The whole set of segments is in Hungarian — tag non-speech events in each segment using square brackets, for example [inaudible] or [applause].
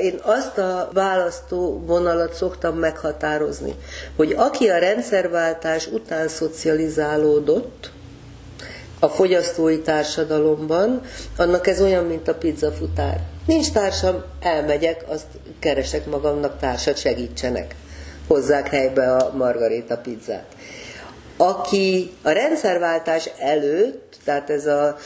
Én azt a választó vonalat szoktam meghatározni, hogy aki a rendszerváltás után szocializálódott, a fogyasztói társadalomban, annak ez olyan, mint a pizzafutár. Nincs társam, elmegyek, azt keresek magamnak társat, segítsenek. Hozzák helybe a margaréta pizzát. Aki a rendszerváltás előtt, tehát ez a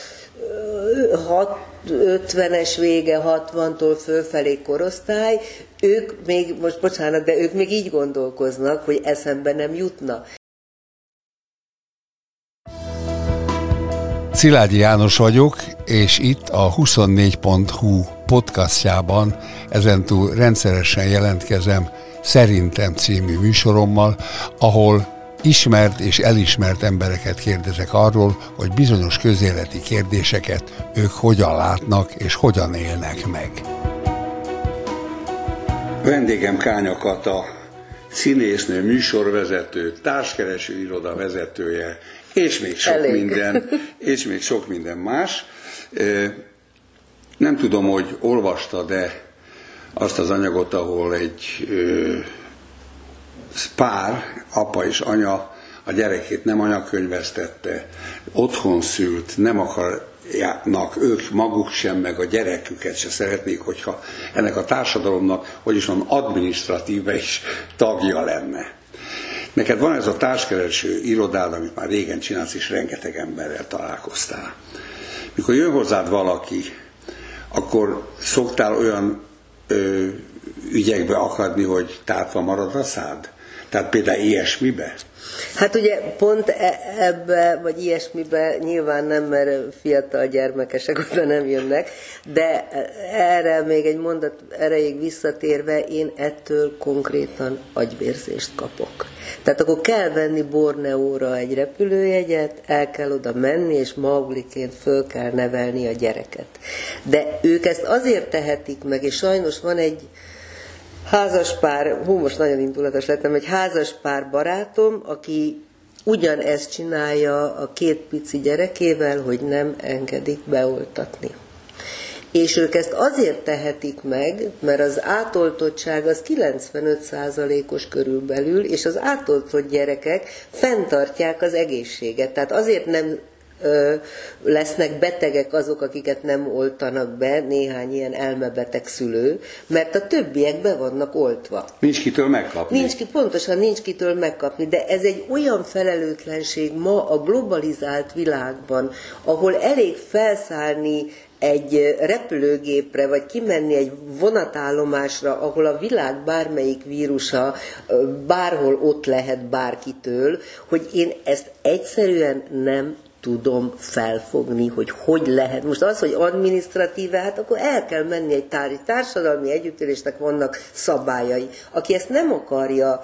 50-es vége, 60-tól fölfelé korosztály, ők még, most bocsánat, de ők még így gondolkoznak, hogy eszembe nem jutna. Szilágyi János vagyok, és itt a 24.hu podcastjában ezentúl rendszeresen jelentkezem Szerintem című műsorommal, ahol ismert és elismert embereket kérdezek arról, hogy bizonyos közéleti kérdéseket ők hogyan látnak és hogyan élnek meg. Vendégem Kánya Kata, színésznő, műsorvezető, társkereső iroda vezetője, és még sok Elég. minden, és még sok minden más. Nem tudom, hogy olvasta, de azt az anyagot, ahol egy pár, apa és anya a gyerekét nem anyakönyvesztette, otthon szült, nem akarnak ők maguk sem, meg a gyereküket se szeretnék, hogyha ennek a társadalomnak, hogy is van, adminisztratíve is tagja lenne. Neked van ez a társkereső irodád, amit már régen csinálsz, és rengeteg emberrel találkoztál. Mikor jön hozzád valaki, akkor szoktál olyan ö, ügyekbe akadni, hogy tátva marad a szád? Tehát például ilyesmibe? Hát ugye pont e, ebbe, vagy ilyesmibe nyilván nem, mert fiatal gyermekesek oda nem jönnek, de erre még egy mondat erejéig visszatérve, én ettől konkrétan agyvérzést kapok. Tehát akkor kell venni Borneóra egy repülőjegyet, el kell oda menni, és Maugliként föl kell nevelni a gyereket. De ők ezt azért tehetik meg, és sajnos van egy, házaspár, hú, most nagyon indulatos lettem, egy házaspár barátom, aki ugyanezt csinálja a két pici gyerekével, hogy nem engedik beoltatni. És ők ezt azért tehetik meg, mert az átoltottság az 95%-os körülbelül, és az átoltott gyerekek fenntartják az egészséget. Tehát azért nem lesznek betegek azok, akiket nem oltanak be, néhány ilyen elmebeteg szülő, mert a többiek be vannak oltva. Nincs kitől megkapni. Nincs ki, pontosan nincs kitől megkapni, de ez egy olyan felelőtlenség ma a globalizált világban, ahol elég felszállni egy repülőgépre, vagy kimenni egy vonatállomásra, ahol a világ bármelyik vírusa bárhol ott lehet bárkitől, hogy én ezt egyszerűen nem tudom felfogni, hogy hogy lehet. Most az, hogy administratíve, hát akkor el kell menni egy tári társadalmi együttélésnek vannak szabályai. Aki ezt nem akarja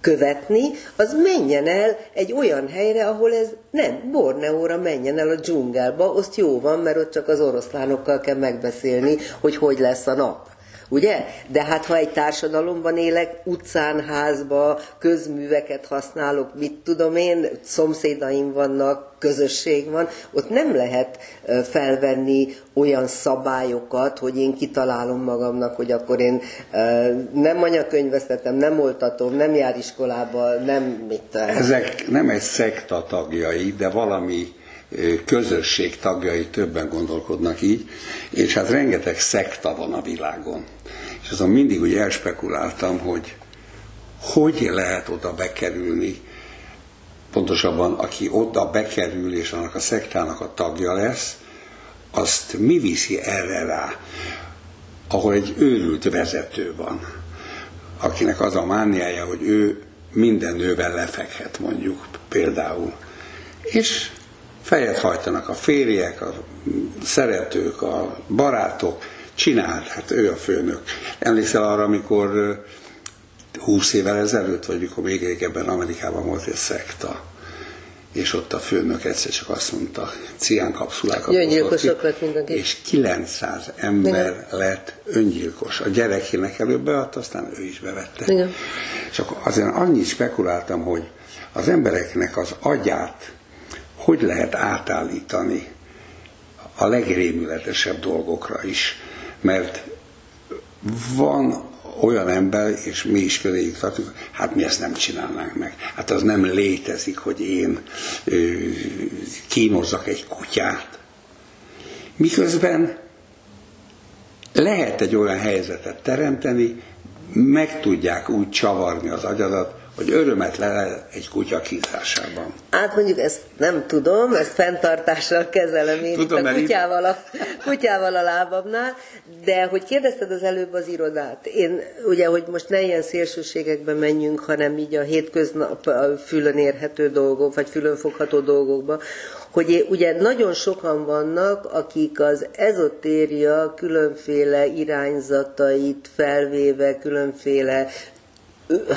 követni, az menjen el egy olyan helyre, ahol ez nem, Borneóra menjen el a dzsungelba, azt jó van, mert ott csak az oroszlánokkal kell megbeszélni, hogy hogy lesz a nap ugye? De hát ha egy társadalomban élek, utcán, házba, közműveket használok, mit tudom én, szomszédaim vannak, közösség van, ott nem lehet felvenni olyan szabályokat, hogy én kitalálom magamnak, hogy akkor én nem anyakönyvesztetem, nem oltatom, nem jár iskolába, nem mit. Ezek nem egy szekta tagjai, de valami közösség tagjai többen gondolkodnak így, és hát rengeteg szekta van a világon. És azon mindig úgy elspekuláltam, hogy hogy lehet oda bekerülni, pontosabban aki oda bekerül és annak a szektának a tagja lesz, azt mi viszi erre rá, ahol egy őrült vezető van, akinek az a mániája, hogy ő minden nővel lefekhet mondjuk például. És fejet hajtanak a férjek, a szeretők, a barátok, csinált, hát ő a főnök. Emlékszel arra, amikor 20 évvel ezelőtt, vagy mikor még régebben Amerikában volt egy szekta, és ott a főnök egyszer csak azt mondta, cián kapszulákat Öngyilkosok lett mindenki. És 900 ember Igen. lett öngyilkos. A gyerekének előbb beadta, aztán ő is bevette. Igen. Csak azért annyit spekuláltam, hogy az embereknek az agyát hogy lehet átállítani a legrémületesebb dolgokra is. Mert van olyan ember, és mi is köréjük tartunk, hát mi ezt nem csinálnánk meg. Hát az nem létezik, hogy én ö, kínozzak egy kutyát. Miközben lehet egy olyan helyzetet teremteni, meg tudják úgy csavarni az agyadat, hogy örömet le egy kutya kínzásában. Hát mondjuk ezt nem tudom, ezt fenntartással kezelem én tudom, a kutyával, a kutyával a lábamnál, de hogy kérdezted az előbb az irodát, én ugye, hogy most ne ilyen szélsőségekbe menjünk, hanem így a hétköznap a fülön érhető dolgok, vagy fülön fogható dolgokba, hogy ugye nagyon sokan vannak, akik az ezotéria különféle irányzatait felvéve, különféle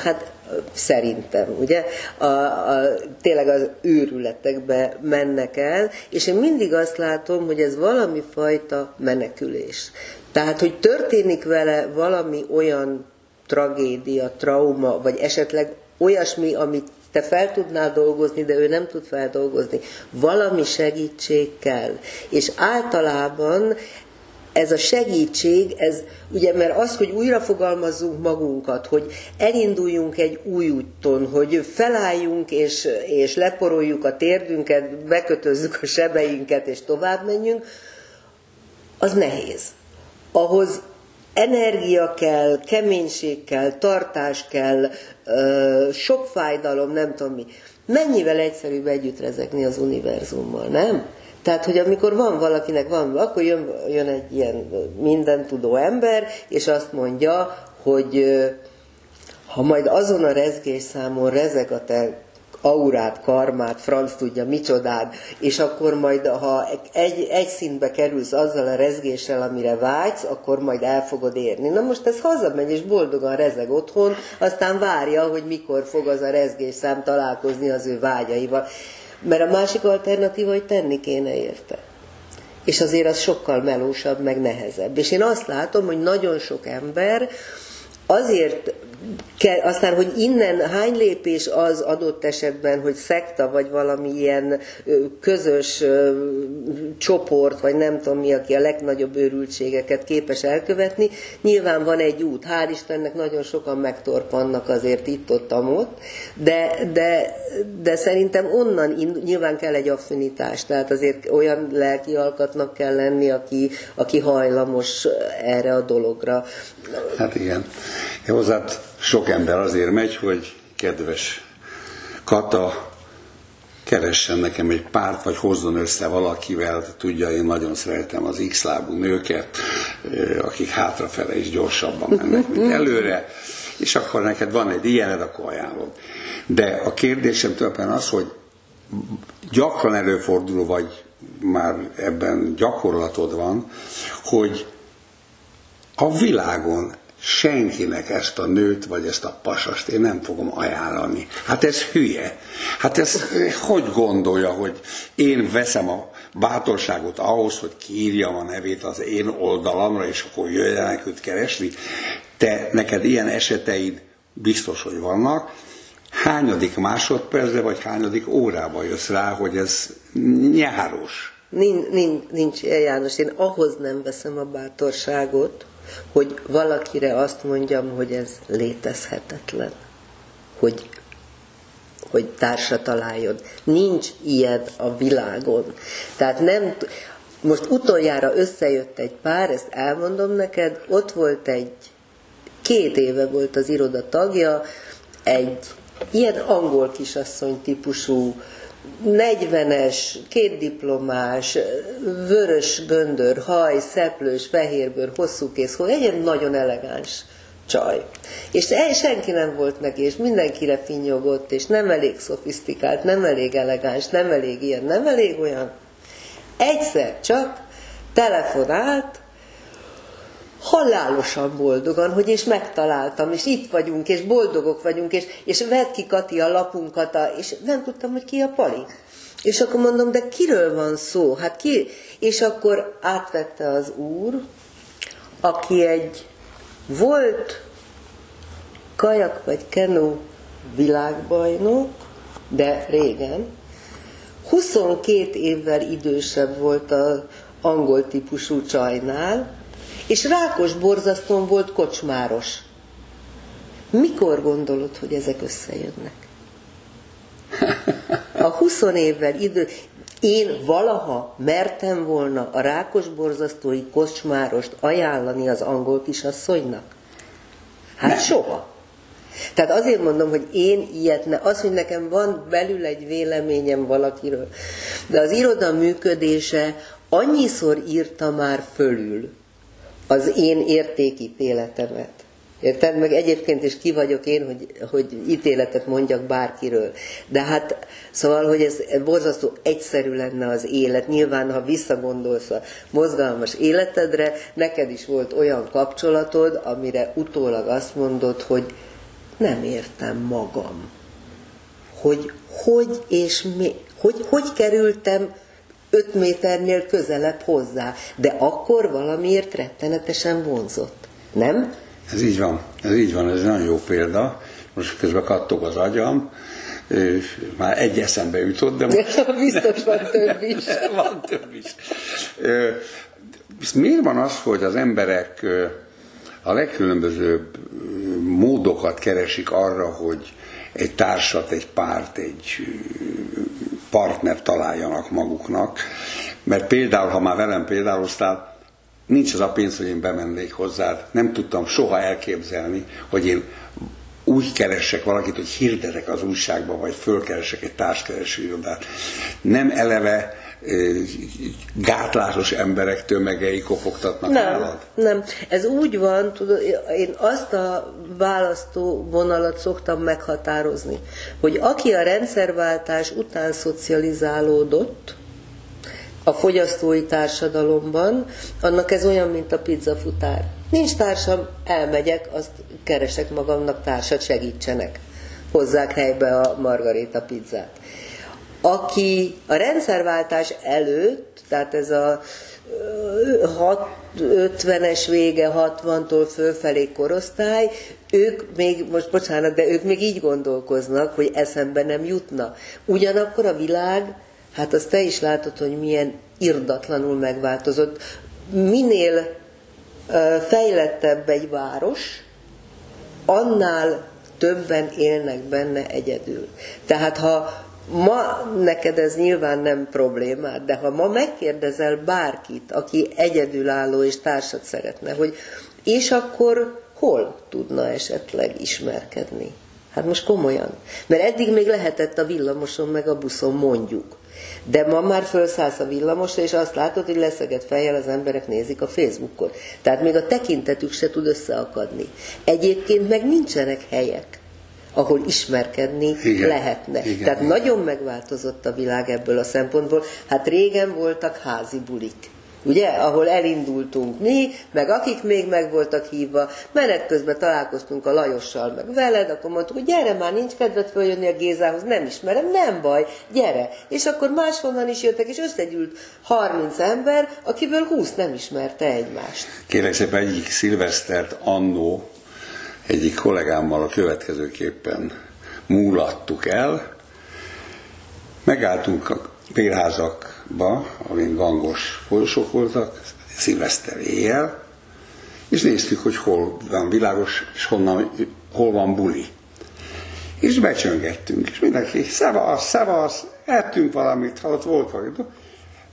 hát szerintem, ugye, a, a, tényleg az őrületekbe mennek el, és én mindig azt látom, hogy ez valami fajta menekülés. Tehát, hogy történik vele valami olyan tragédia, trauma, vagy esetleg olyasmi, amit te fel tudnál dolgozni, de ő nem tud feldolgozni. Valami segítség kell. És általában ez a segítség, ez ugye, mert az, hogy újra fogalmazzunk magunkat, hogy elinduljunk egy új úton, hogy felálljunk és, és leporoljuk a térdünket, bekötözzük a sebeinket és tovább menjünk, az nehéz. Ahhoz energia kell, keménység kell, tartás kell, sok fájdalom, nem tudom mi. Mennyivel egyszerűbb együtt rezegni az univerzummal, nem? Tehát, hogy amikor van valakinek van, akkor jön, jön egy ilyen mindentudó ember, és azt mondja, hogy ha majd azon a rezgésszámon rezeg a te aurát, karmát, franc tudja, micsodád, és akkor majd, ha egy, egy szintbe kerülsz azzal a rezgéssel, amire vágysz, akkor majd el fogod érni. Na most ez hazamegy, és boldogan rezeg otthon, aztán várja, hogy mikor fog az a rezgésszám találkozni az ő vágyaival. Mert a másik alternatíva, hogy tenni kéne érte. És azért az sokkal melósabb, meg nehezebb. És én azt látom, hogy nagyon sok ember azért aztán, hogy innen hány lépés az adott esetben, hogy szekta, vagy valami ilyen közös csoport, vagy nem tudom mi, aki a legnagyobb őrültségeket képes elkövetni, nyilván van egy út. Hál' Istennek nagyon sokan megtorpannak azért itt-ott, amott, de, de, de szerintem onnan nyilván kell egy affinitás, tehát azért olyan lelki alkatnak kell lenni, aki, aki hajlamos erre a dologra. Hát igen. Hozzád sok ember azért megy, hogy kedves Kata, keressen nekem egy párt, vagy hozzon össze valakivel, tudja, én nagyon szeretem az x-lábú nőket, akik hátrafele is gyorsabban mennek, mint [laughs] előre, és akkor neked van egy ilyened, akkor ajánlom. De a kérdésem tulajdonképpen az, hogy gyakran előfordul, vagy már ebben gyakorlatod van, hogy a világon senkinek ezt a nőt, vagy ezt a pasast én nem fogom ajánlani. Hát ez hülye. Hát ez hogy gondolja, hogy én veszem a bátorságot ahhoz, hogy kiírjam a nevét az én oldalamra, és akkor jöjjenek őt keresni. Te, neked ilyen eseteid biztos, hogy vannak. Hányadik másodpercre, vagy hányadik órába jössz rá, hogy ez nyáros? Nincs, nincs, nincs János, én ahhoz nem veszem a bátorságot, hogy valakire azt mondjam, hogy ez létezhetetlen, hogy, hogy társa találjon. Nincs ilyen a világon. Tehát nem, most utoljára összejött egy pár, ezt elmondom neked, ott volt egy, két éve volt az iroda tagja, egy ilyen angol kisasszony típusú 40-es, két diplomás, vörös göndör, haj, szeplős, fehérbőr, hosszúkész, hogy egy nagyon elegáns csaj. És senki nem volt neki, és mindenkire finnyogott, és nem elég szofisztikált, nem elég elegáns, nem elég ilyen, nem elég olyan. Egyszer csak telefonált, halálosan boldogan, hogy és megtaláltam, és itt vagyunk, és boldogok vagyunk, és, és vett ki Kati a lapunkat, a, és nem tudtam, hogy ki a Pali. És akkor mondom, de kiről van szó? Hát ki? És akkor átvette az úr, aki egy volt kajak vagy kenó világbajnok, de régen, 22 évvel idősebb volt az angol típusú csajnál, És Rákos borzasztón volt kocsmáros. Mikor gondolod, hogy ezek összejönnek? A 20 évvel idő, én valaha mertem volna a rákos borzasztói kocsmárost ajánlani az angol kisasszonynak? Hát soha. Tehát azért mondom, hogy én ilyet ne, az, hogy nekem van belül egy véleményem valakiről, de az iroda működése annyiszor írta már fölül az én értékítéletemet, Érted? Meg egyébként is ki vagyok én, hogy, hogy ítéletet mondjak bárkiről. De hát, szóval, hogy ez borzasztó egyszerű lenne az élet. Nyilván, ha visszagondolsz a mozgalmas életedre, neked is volt olyan kapcsolatod, amire utólag azt mondod, hogy nem értem magam. Hogy hogy és mi, hogy, hogy kerültem öt méternél közelebb hozzá, de akkor valamiért rettenetesen vonzott. Nem? Ez így van, ez így van, ez nagyon jó példa. Most közben kattog az agyam, már egy eszembe jutott, de most... [laughs] Biztos van több is. [laughs] van több is. Miért van az, hogy az emberek a legkülönbözőbb módokat keresik arra, hogy egy társat, egy párt, egy partner találjanak maguknak. Mert például, ha már velem példáloztál, nincs az a pénz, hogy én bemennék hozzád. Nem tudtam soha elképzelni, hogy én úgy keresek valakit, hogy hirdetek az újságba, vagy fölkeresek egy társkereső irodát. Nem eleve gátlásos emberek tömegei kopogtatnak nem, nálad? Nem, ez úgy van, tudod, én azt a választó vonalat szoktam meghatározni, hogy aki a rendszerváltás után szocializálódott, a fogyasztói társadalomban, annak ez olyan, mint a pizzafutár. Nincs társam, elmegyek, azt keresek magamnak társat, segítsenek. Hozzák helybe a margarita pizzát. Aki a rendszerváltás előtt, tehát ez a 50-es vége, 60-tól fölfelé korosztály, ők még, most bocsánat, de ők még így gondolkoznak, hogy eszembe nem jutna. Ugyanakkor a világ hát azt te is látod, hogy milyen irdatlanul megváltozott. Minél fejlettebb egy város, annál többen élnek benne egyedül. Tehát ha ma neked ez nyilván nem problémád, de ha ma megkérdezel bárkit, aki egyedülálló és társat szeretne, hogy és akkor hol tudna esetleg ismerkedni? Hát most komolyan. Mert eddig még lehetett a villamoson meg a buszon mondjuk. De ma már felszállsz a villamosra, és azt látod, hogy leszeget fejjel az emberek nézik a Facebookot. Tehát még a tekintetük se tud összeakadni. Egyébként meg nincsenek helyek ahol ismerkedni igen, lehetne. Igen, Tehát igen. nagyon megváltozott a világ ebből a szempontból. Hát régen voltak házi bulik ugye, ahol elindultunk mi, meg akik még meg voltak hívva, menet közben találkoztunk a Lajossal, meg veled, akkor mondtuk, hogy gyere már, nincs kedved följönni a Gézához, nem ismerem, nem baj, gyere. És akkor máshonnan is jöttek, és összegyűlt 30 ember, akiből 20 nem ismerte egymást. Kérlek szépen egyik szilvesztert annó egyik kollégámmal a következőképpen múlattuk el, megálltunk a bérházakba, amin gangos folyosók voltak, szilveszter éjjel, és néztük, hogy hol van világos, és honnan, hol van buli. És becsöngettünk, és mindenki, szevasz, szevasz, ettünk valamit, ha ott volt valami.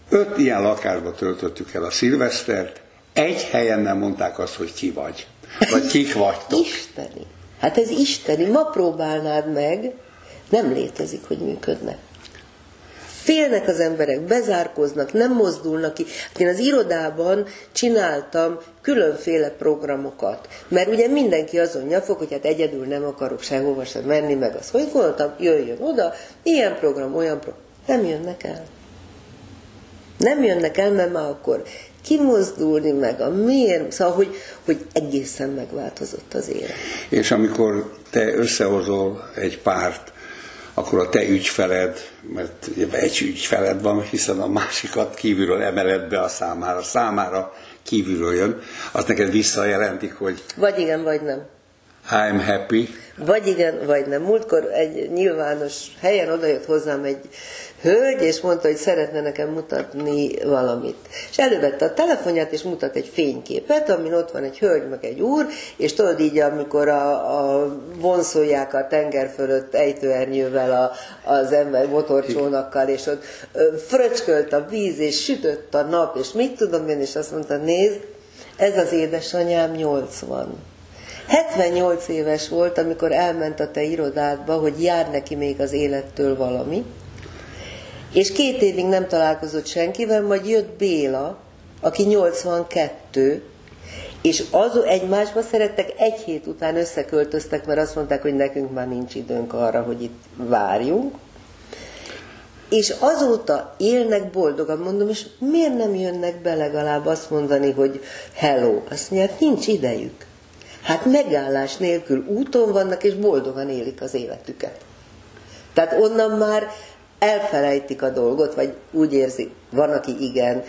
Öt ilyen lakásba töltöttük el a szilvesztert, egy helyen nem mondták azt, hogy ki vagy, vagy kik vagytok. Isteni. Hát ez isteni. Ma próbálnád meg, nem létezik, hogy működne. Félnek az emberek, bezárkoznak, nem mozdulnak ki. Hát én az irodában csináltam különféle programokat, mert ugye mindenki azon nyafog, hogy hát egyedül nem akarok sehova sem menni, meg az, hogy gondoltam, jöjjön oda, ilyen program, olyan program. Nem jönnek el. Nem jönnek el, mert már akkor kimozdulni meg, a miért, szóval, hogy, hogy egészen megváltozott az élet. És amikor te összehozol egy párt, akkor a te ügyfeled, mert egy ügyfeled van, hiszen a másikat kívülről emeled be a számára, számára kívülről jön, azt neked visszajelentik, hogy... Vagy igen, vagy nem. I'm happy. Vagy igen, vagy nem. Múltkor egy nyilvános helyen odajött hozzám egy hölgy, és mondta, hogy szeretne nekem mutatni valamit. És elővette a telefonját, és mutat egy fényképet, amin ott van egy hölgy, meg egy úr, és tudod így, amikor a, a vonszolják a tenger fölött ejtőernyővel a, az ember motorcsónakkal, és ott fröcskölt a víz, és sütött a nap, és mit tudom én, és azt mondta, nézd, ez az édesanyám 80. 78 éves volt, amikor elment a te irodádba, hogy jár neki még az élettől valami, és két évig nem találkozott senkivel, majd jött Béla, aki 82, és az egymásba szerettek, egy hét után összeköltöztek, mert azt mondták, hogy nekünk már nincs időnk arra, hogy itt várjunk. És azóta élnek boldogan, mondom, és miért nem jönnek be legalább azt mondani, hogy hello? Azt mondják, nincs idejük. Hát megállás nélkül úton vannak, és boldogan élik az életüket. Tehát onnan már elfelejtik a dolgot, vagy úgy érzik, van, aki igen,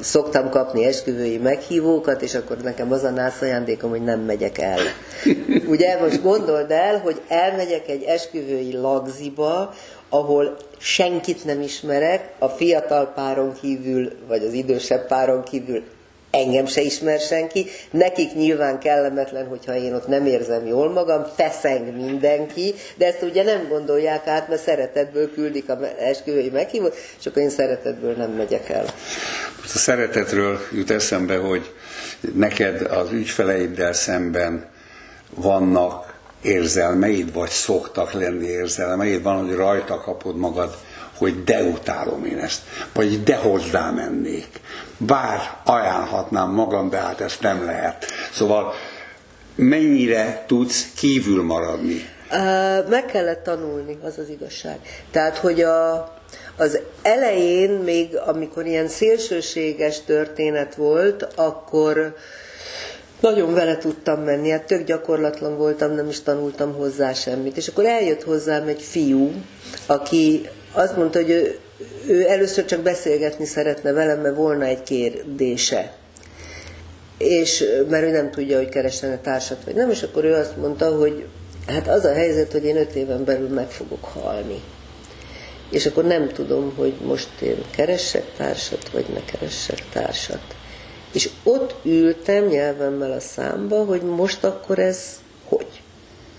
szoktam kapni esküvői meghívókat, és akkor nekem az a nász ajándékom, hogy nem megyek el. [laughs] Ugye most gondold el, hogy elmegyek egy esküvői lagziba, ahol senkit nem ismerek, a fiatal páron kívül, vagy az idősebb páron kívül engem se ismer senki, nekik nyilván kellemetlen, hogyha én ott nem érzem jól magam, feszeng mindenki, de ezt ugye nem gondolják át, mert szeretetből küldik a esküvői meghívót, és akkor én szeretetből nem megyek el. Most a szeretetről jut eszembe, hogy neked az ügyfeleiddel szemben vannak érzelmeid, vagy szoktak lenni érzelmeid, van, hogy rajta kapod magad, hogy de utálom én ezt, vagy de hozzá mennék bár ajánlhatnám magam, de hát ezt nem lehet. Szóval mennyire tudsz kívül maradni? Meg kellett tanulni, az az igazság. Tehát, hogy a, az elején, még amikor ilyen szélsőséges történet volt, akkor nagyon vele tudtam menni, hát tök gyakorlatlan voltam, nem is tanultam hozzá semmit. És akkor eljött hozzám egy fiú, aki azt mondta, hogy ő ő először csak beszélgetni szeretne velem, mert volna egy kérdése. És mert ő nem tudja, hogy keresene társat vagy nem, és akkor ő azt mondta, hogy hát az a helyzet, hogy én öt éven belül meg fogok halni. És akkor nem tudom, hogy most én keressek társat, vagy ne keressek társat. És ott ültem nyelvemmel a számba, hogy most akkor ez hogy?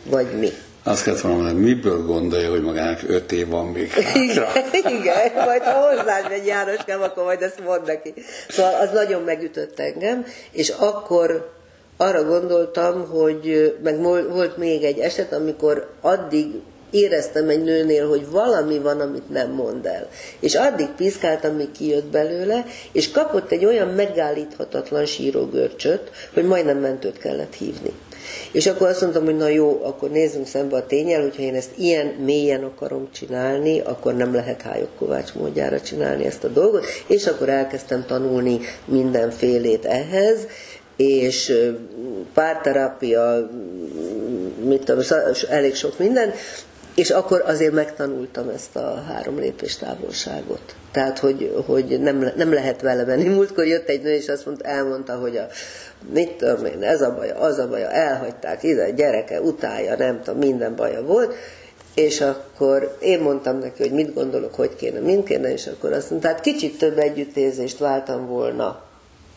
Vagy mi? Azt kellett volna mondani, miből gondolja, hogy magának öt év van még hátra. Igen, majd ha hozzád megy Jánoskám, akkor majd ezt mond neki. Szóval az nagyon megütött engem, és akkor arra gondoltam, hogy meg volt még egy eset, amikor addig éreztem egy nőnél, hogy valami van, amit nem mond el. És addig piszkáltam, míg kijött belőle, és kapott egy olyan megállíthatatlan sírógörcsöt, hogy majdnem mentőt kellett hívni. És akkor azt mondtam, hogy na jó, akkor nézzünk szembe a tényel, hogyha én ezt ilyen mélyen akarom csinálni, akkor nem lehet Hájok Kovács módjára csinálni ezt a dolgot, és akkor elkezdtem tanulni mindenfélét ehhez, és párterápia, mit tudom, elég sok minden, és akkor azért megtanultam ezt a három lépés távolságot. Tehát, hogy, hogy nem, nem lehet vele menni. Múltkor jött egy nő, és azt mondta, elmondta, hogy a, mit tudom én, ez a baja, az a baja, elhagyták ide, gyereke, utálja, nem tudom, minden baja volt, és akkor én mondtam neki, hogy mit gondolok, hogy kéne, mind kéne, és akkor azt mondta, tehát kicsit több együttérzést váltam volna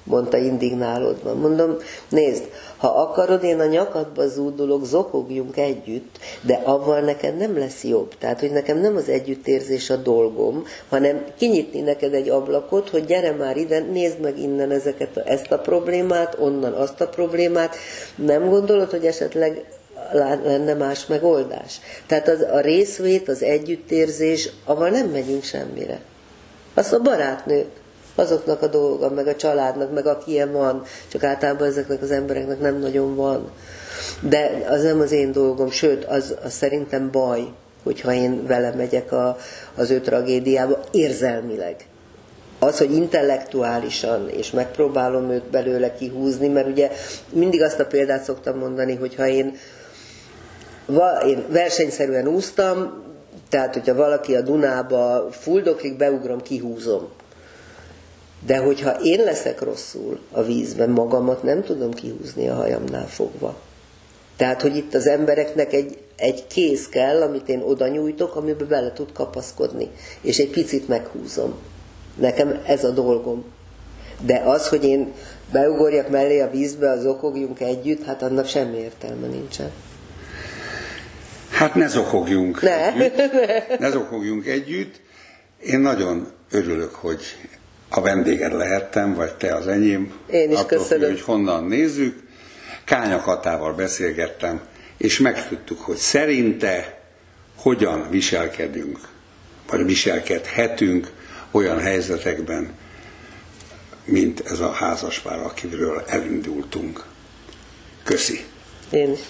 mondta indignálódva. Mondom, nézd, ha akarod, én a nyakadba zúdulok, zokogjunk együtt, de avval neked nem lesz jobb. Tehát, hogy nekem nem az együttérzés a dolgom, hanem kinyitni neked egy ablakot, hogy gyere már ide, nézd meg innen ezeket, ezt a problémát, onnan azt a problémát. Nem gondolod, hogy esetleg lenne más megoldás? Tehát az, a részvét, az együttérzés, avval nem megyünk semmire. Azt a barátnők azoknak a dolga, meg a családnak, meg aki ilyen van, csak általában ezeknek az embereknek nem nagyon van. De az nem az én dolgom, sőt, az, az szerintem baj, hogyha én vele megyek a, az ő tragédiába érzelmileg. Az, hogy intellektuálisan, és megpróbálom őt belőle kihúzni, mert ugye mindig azt a példát szoktam mondani, hogy ha én, én versenyszerűen úsztam, tehát hogyha valaki a Dunába fuldoklik, beugrom, kihúzom. De hogyha én leszek rosszul a vízben, magamat nem tudom kihúzni a hajamnál fogva. Tehát, hogy itt az embereknek egy, egy kéz kell, amit én oda nyújtok, amiben bele tud kapaszkodni. És egy picit meghúzom. Nekem ez a dolgom. De az, hogy én beugorjak mellé a vízbe, az okogjunk együtt, hát annak semmi értelme nincsen. Hát ne zokogjunk Ne. együtt. [laughs] Ne zokogjunk együtt. Én nagyon örülök, hogy a vendéged lehettem, vagy te az enyém. Én is attól köszönöm. Függ, hogy honnan nézzük. Kánya Katával beszélgettem, és megtudtuk, hogy szerinte hogyan viselkedünk, vagy viselkedhetünk olyan helyzetekben, mint ez a házaspár, akiről elindultunk. Köszi. Én is.